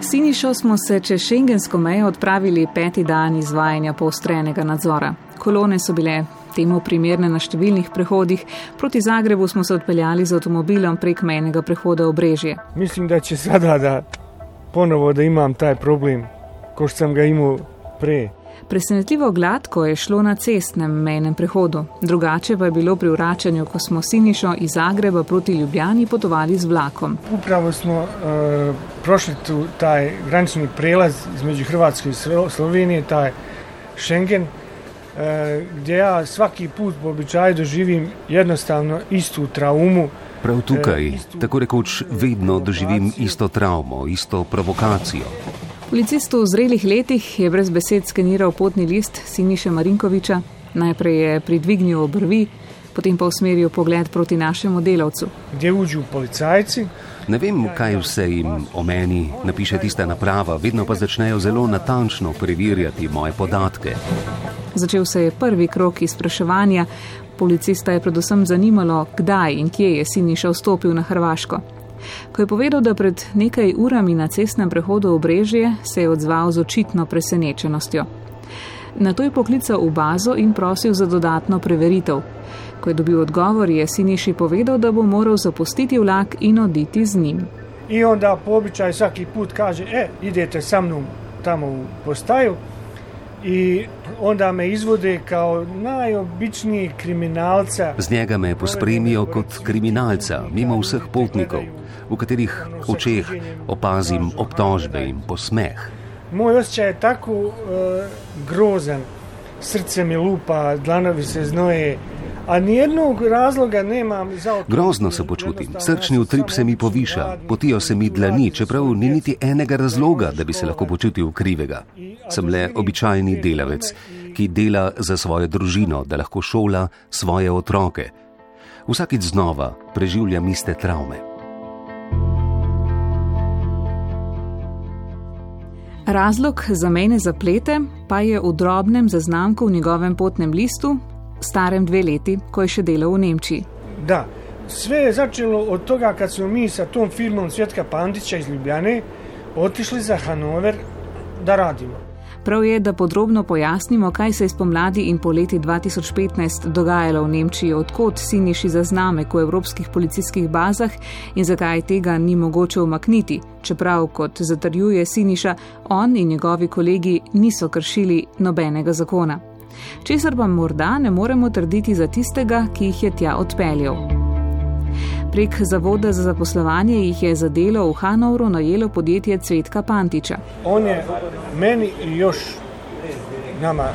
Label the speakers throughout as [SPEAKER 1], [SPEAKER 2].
[SPEAKER 1] Sinišo smo se čez šengensko mejo odpravili peti dan izvajanja poostrenega nadzora. Kolone so bile temu primerne na številnih prehodih. Proti Zagrebu smo se odpeljali z avtomobilom prek menjega prehoda v Brežje.
[SPEAKER 2] Mislim, da če sada da ponovo, da imam taj problem, ko sem ga imel prej.
[SPEAKER 1] Presenetljivo gladko je šlo na cestnem mejnem prehodu, drugače pa je bilo pri vračanju, ko smo Sinišo iz Zagreba proti Ljubljani potovali z vlakom.
[SPEAKER 2] Upravo smo uh, prošli tu taj granični prelaz između Hrvatske i Slovenije, taj Schengen, uh, gdje ja svaki put po običaju doživim jednostavno istu traumu.
[SPEAKER 3] Prav tukaj, tako rekoč, vedno doživim isto travmo, isto provokacijo.
[SPEAKER 1] Policist v zrelih letih je brez besed skeniral potni list Siniše Marinkoviča. Najprej je pridvignil obrvi, potem pa usmeril pogled proti našemu delavcu.
[SPEAKER 2] Kje vdijo policajci?
[SPEAKER 3] Ne vem, kaj vse jim o meni napiše tista naprava, vedno pa začnejo zelo natančno preverjati moje podatke.
[SPEAKER 1] Začel se je prvi krok izpraševanja. Policista je predvsem zanimalo, kdaj in kje je Siniša vstopil na Hrvaško. Ko je povedal, da pred nekaj urami na cestnem prehodu v Brežje, se je odzval z očitno presenečenostjo. Na to je poklical v bazo in prosil za dodatno preveritev. Ko je dobil odgovor, je Siniši povedal, da bo moral zapustiti vlak in oditi z njim.
[SPEAKER 2] In onda po običaju vsaki put kaže, e, idete sa mnom tamo v postaju. In onda me izvode kao najobičniji kriminalca.
[SPEAKER 3] Z njega me pospremijo kot kriminalca, mimo vseh potnikov v katerih očeh opazim obtožbe in posmeh.
[SPEAKER 2] Moj osjećaj je tako uh, grozen, srce mi lupa, dlanovi se znoje. A nijednog razloga nemam za to.
[SPEAKER 3] Grozno se počutim, srčni utrip se mi poviša, potijo se mi dlani, čeprav ni niti enega razloga, da bi se lahko počutil krivega. Sem le običajni delavec, ki dela za svojo družino, da lahko šola svoje otroke. Vsakič znova preživljam iste travme.
[SPEAKER 1] Razlog za mejne zaplete pa je v drobnem zaznamku v njegovem potnem listu, starem dve leti, ko je še delal v Nemčiji.
[SPEAKER 2] Da, vse je začelo od tega, kad smo mi sa tom filmom Cvetka Pandića iz Ljubljane otišli za Hanover da radimo.
[SPEAKER 1] Prav je, da podrobno pojasnimo, kaj se je spomladi in poleti 2015 dogajalo v Nemčiji, odkot siniši zaznamek v evropskih policijskih bazah in zakaj tega ni mogoče umakniti, čeprav, kot zatrjuje siniša, on in njegovi kolegi niso kršili nobenega zakona. Česar pa morda ne moremo trditi za tistega, ki jih je tja odpeljal. Prek Zavoda za zaposlovanje jih je za delo v Hanovru najelo podjetje Cvetka Pantiča.
[SPEAKER 2] On je meni in još nama e,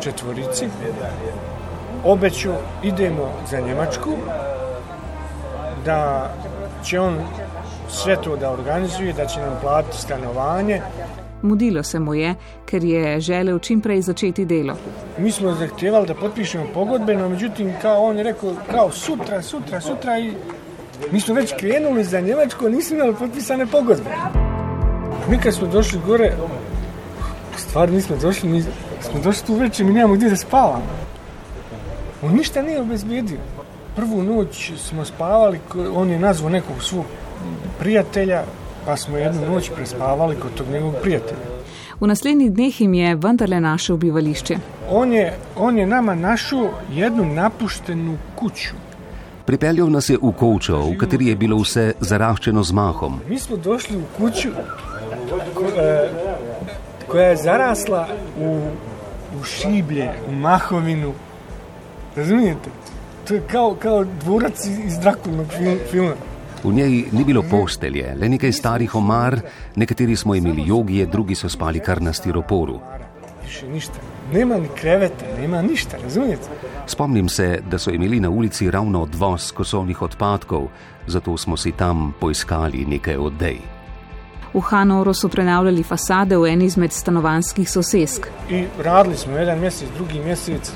[SPEAKER 2] četvorici obećao idemo za Njemačku, da će on sve to da organizuje, da će nam platiti stanovanje.
[SPEAKER 1] Mudilo se mu je, ker je želel čim prej začeti delo.
[SPEAKER 2] Mi smo zahtevali, da podpišemo pogodbe, no međutim, kao on je rekao, kao sutra, sutra, sutra i mi smo već krenuli za Njemačko, nismo imali potpisane pogodbe. Mi kad smo došli gore, stvarno nismo došli, mi smo došli tu i mi nemamo gdje da spavamo. On ništa nije obezbijedio. Prvu noć smo spavali, on je nazvao nekog svog prijatelja, pa smo jednu noč prespavali kod tog njegovog prijatelja.
[SPEAKER 1] V naslednjih dneh jim je vendarle našel bivališče.
[SPEAKER 2] On je, on je nama našel jednu napuštenu kuću.
[SPEAKER 3] Pripeljal nas je v kočo, v kateri je bilo vse zaraščeno z mahom.
[SPEAKER 2] Mi smo došli v kuću, ko, eh, koja je zarasla u, u šiblje, u mahovinu. Razumijete? To je kao, kao dvorac iz Drakulnog filma.
[SPEAKER 3] V njej ni bilo postelje, le nekaj starih omar, nekateri smo imeli jogije, drugi so spali kar na stiroporu.
[SPEAKER 2] Nema ni kreveta, nema ništa, razumete?
[SPEAKER 3] Spomnim se, da so imeli na ulici ravno odvoz kosovnih odpadkov, zato smo si tam poiskali nekaj oddej.
[SPEAKER 1] V Hanoveru so prenavljali fasade v eni izmed stanovanskih sosesk.
[SPEAKER 2] In radili smo en mesec, drugi mesec,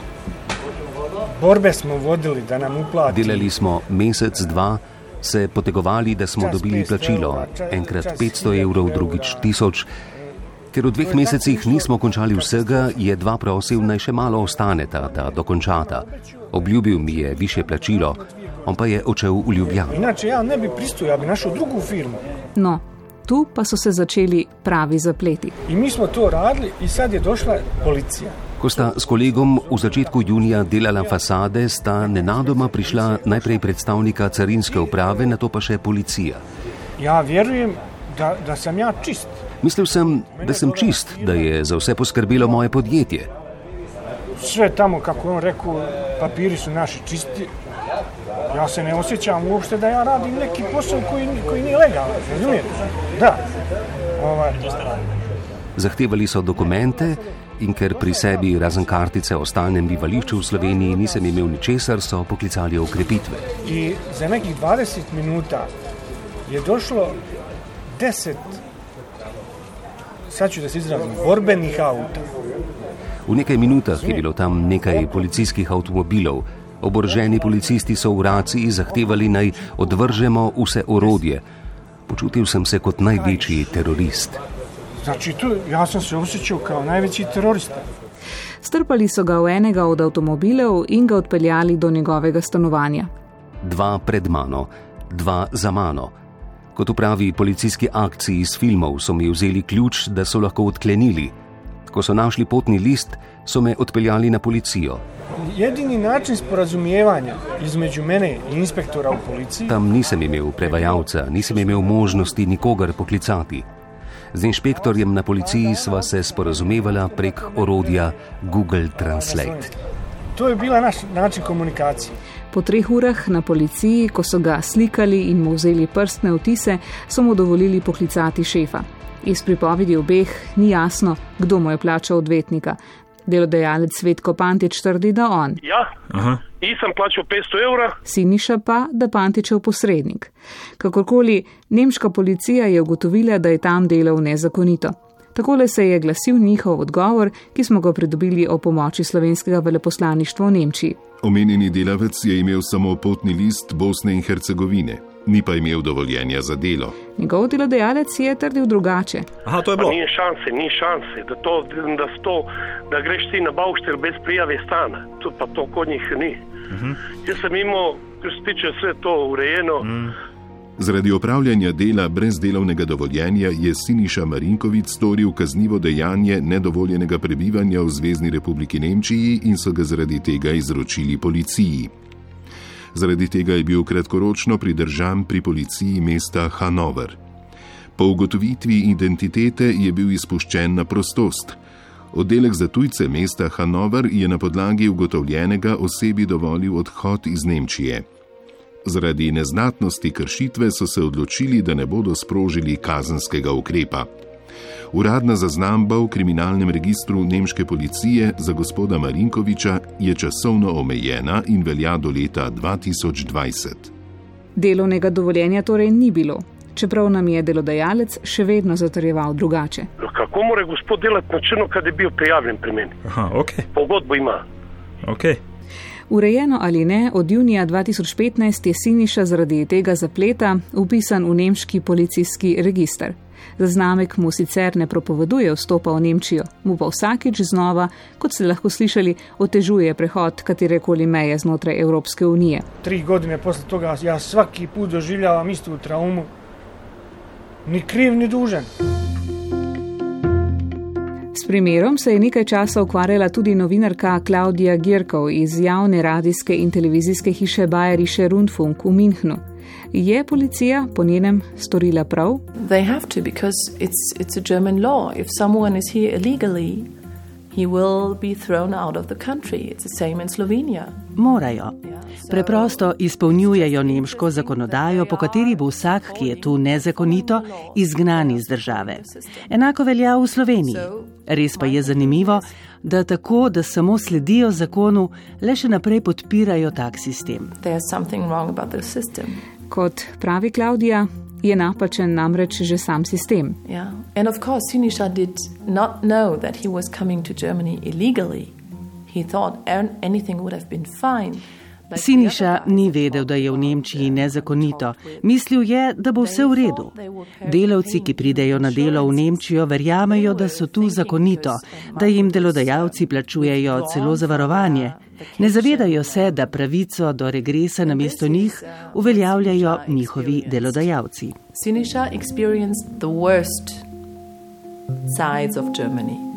[SPEAKER 2] borbe smo vodili, da nam uplatijo.
[SPEAKER 3] Delali smo mesec, dva se potegovali, da smo dobili plačilo, enkrat 500 evrov, drugič 1000. Ker v dveh mesecih nismo končali vsega, je dva prosil naj še malo ostaneta, da dokončata. Obljubil mi je više plačilo, on pa je odšel v Ljubljano.
[SPEAKER 2] Inače, ja ne bi pristojil, ja bi našel drugo firmo.
[SPEAKER 1] No, tu pa so se začeli pravi zapleti.
[SPEAKER 2] In mi smo to radili, in sad je došla policija.
[SPEAKER 3] Ko sta s kolegom v začetku junija delala fasade, sta nenadoma prišla najprej predstavnika carinske uprave, na to pa še policija.
[SPEAKER 2] Ja verujem, da, da sem ja čist.
[SPEAKER 3] Mislil sem, da sem čist, da je za vse poskrbelo moje podjetje.
[SPEAKER 2] Sve tamo, kako je on rekel, papiri su naši čisti. Ja se ne osjećam uopšte da ja radim neki posao koji, koji nije legalan, razumijete? Da. Ovaj,
[SPEAKER 3] Zahtevali so dokumente in ker pri sebi razen kartice o stalnem bivališču v Sloveniji nisem imel ničesar, so poklicali okrepitve.
[SPEAKER 2] I za nekih 20 minuta je došlo 10, sad ću da se izrazim, borbenih auta.
[SPEAKER 3] V nekaj minutah je bilo tam nekaj policijskih avtomobilov. Oboroženi policisti so v raciji zahtevali naj odvržemo vse orodje. Počutil sem se kot največji terorist.
[SPEAKER 2] Znači, tu, ja sam se osjećao kao najveći terorista.
[SPEAKER 1] Strpali so ga v enega od avtomobilov in ga odpeljali do njegovega stanovanja.
[SPEAKER 3] Dva pred mano, dva za mano. Kot v pravi policijski akciji iz filmov so mi vzeli ključ, da so lahko odklenili. Ko so našli potni list, so me odpeljali na policijo.
[SPEAKER 2] Jedini način sporazumijevanja između mene i inspektora u policiji
[SPEAKER 3] Tam nisem imel prevajalca, nisem imel možnosti nikogar poklicati. Z inšpektorjem na policiji sva se sporazumevala prek orodja Google Translate.
[SPEAKER 2] To je bila naš način komunikacije.
[SPEAKER 1] Po treh urah na policiji, ko so ga slikali in mu vzeli prstne otise, so mu dovolili poklicati šefa. Iz pripovedi obeh ni jasno, kdo mu je plačal odvetnika. Delodajalec Svetko Pantič trdi, da on,
[SPEAKER 4] Ja,
[SPEAKER 5] Aha.
[SPEAKER 4] nisem plačal 500 evrov,
[SPEAKER 1] Siniša pa, da Pantičev posrednik. Kakorkoli, nemška policija je ugotovila, da je tam delal nezakonito. Takole se je glasil njihov odgovor, ki smo ga pridobili o pomoči slovenskega veleposlaništva v Nemčiji.
[SPEAKER 5] Omenjeni delavec je imel samo potni list Bosne in Hercegovine, ni pa imel dovoljenja za delo.
[SPEAKER 1] Njegov delodajalec je trdil drugače.
[SPEAKER 5] Aha, to je
[SPEAKER 4] pa ni šanse, ni šanse, da, to, da, sto, da greš ti na bavšter brez prijave stana. To pa to kod njih ni. Uh -huh. Jaz sem imel, kar se tiče vse to urejeno, uh
[SPEAKER 5] Zaradi opravljanja dela brez delovnega dovoljenja je Siniša Marinkovic storil kaznivo dejanje nedovoljenega prebivanja v Zvezdni republiki Nemčiji in so ga zaradi tega izročili policiji. Zaradi tega je bil kratkoročno pridržan pri policiji mesta Hanover. Po ugotovitvi identitete je bil izpuščen na prostost. Oddelek za tujce mesta Hanover je na podlagi ugotovljenega osebi dovolil odhod iz Nemčije. Zaradi neznatnosti kršitve so se odločili, da ne bodo sprožili kazenskega ukrepa. Uradna zaznamba v kriminalnem registru nemške policije za gospoda Marinkoviča je časovno omejena in velja do leta 2020.
[SPEAKER 1] Delovnega dovoljenja torej ni bilo, čeprav nam je delodajalec še vedno zatrjeval drugače.
[SPEAKER 4] kako more gospod delati na črno, kad je bil prijavljen pri meni?
[SPEAKER 6] Aha, ok,
[SPEAKER 4] Pogodbo ima.
[SPEAKER 6] ok.
[SPEAKER 1] Urejeno ali ne, od junija 2015 je Siniša zaradi tega zapleta upisan v nemški policijski registr. Zaznamek mu sicer ne propoveduje vstopa v Nemčijo, mu pa vsakič znova, kot ste lahko slišali, otežuje prehod katerekoli meje znotraj Evropske unije.
[SPEAKER 2] Tri godine posle toga ja svaki put doživljavam istu traumu. Ni kriv, ni dužan.
[SPEAKER 1] S primerom se je nekaj časa ukvarjala tudi novinarka Klaudija Girkov iz javne radijske in televizijske hiše Bayerische Rundfunk v Minhnu. Je policija po njenem storila prav?
[SPEAKER 7] They have to because it's it's a German law. If someone is here illegally, he will be thrown out of the country. It's the same in Slovenia.
[SPEAKER 8] Morajo. Preprosto izpolnjujejo nemško zakonodajo, po kateri bo vsak, ki je tu nezakonito, izgnan iz države. Enako velja v Sloveniji. Res pa je zanimivo, da tako, da samo sledijo zakonu, le še naprej podpirajo tak sistem.
[SPEAKER 7] There's something wrong about the system.
[SPEAKER 1] Kot pravi Klaudija, je napačen namreč že sam sistem.
[SPEAKER 7] Yeah. And of course, Sinisha did not know that he was coming to Germany illegally. He thought an- anything would have been fine.
[SPEAKER 8] Siniša ni vedel, da je v Nemčiji nezakonito. Mislil je, da bo vse v redu. Delavci, ki pridejo na delo v Nemčijo, verjamejo, da so tu zakonito, da jim delodajalci plačujejo celo zavarovanje. Ne zavedajo se, da pravico do regresa na mesto njih uveljavljajo njihovi delodajalci.
[SPEAKER 7] Siniša the worst sides of Germany.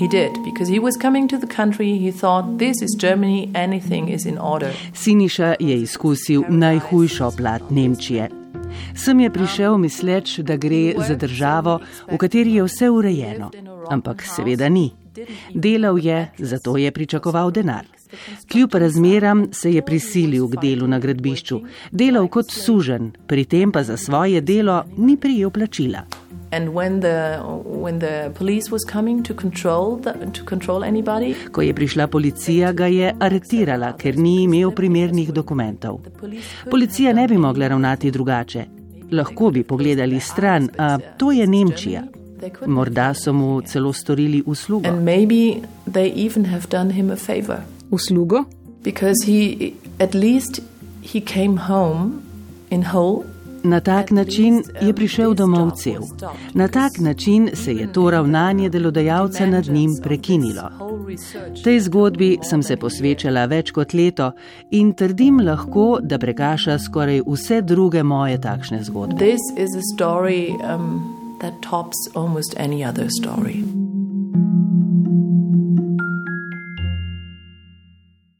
[SPEAKER 7] He did, because he was coming to the country, he thought, this is Germany, anything is in order.
[SPEAKER 8] Siniša je izkusil najhujšo plat Nemčije. Sem je prišel misleč, da gre za državo, v kateri je vse urejeno. Ampak seveda ni. Delal je, zato je pričakoval denar. Kljub razmeram se je prisilil k delu na gradbišču, delal kot sužen, pri tem pa za svoje delo ni prijel plačila. Ko je prišla policija, ga je aretirala, ker ni imel primernih dokumentov. Policija ne bi mogla ravnati drugače. Lahko bi pogledali stran, a to je Nemčija. Morda so mu celo storili uslugo.
[SPEAKER 1] Uslugo?
[SPEAKER 7] Because he, at least, he came home in whole.
[SPEAKER 8] Na tak način je prišel domov cel. Na tak način se je to ravnanje delodajalca nad njim prekinilo. Tej zgodbi sem se posvečala več kot leto in trdim lahko, da prekaša skoraj vse druge moje takšne zgodbe.
[SPEAKER 7] That tops almost any other story.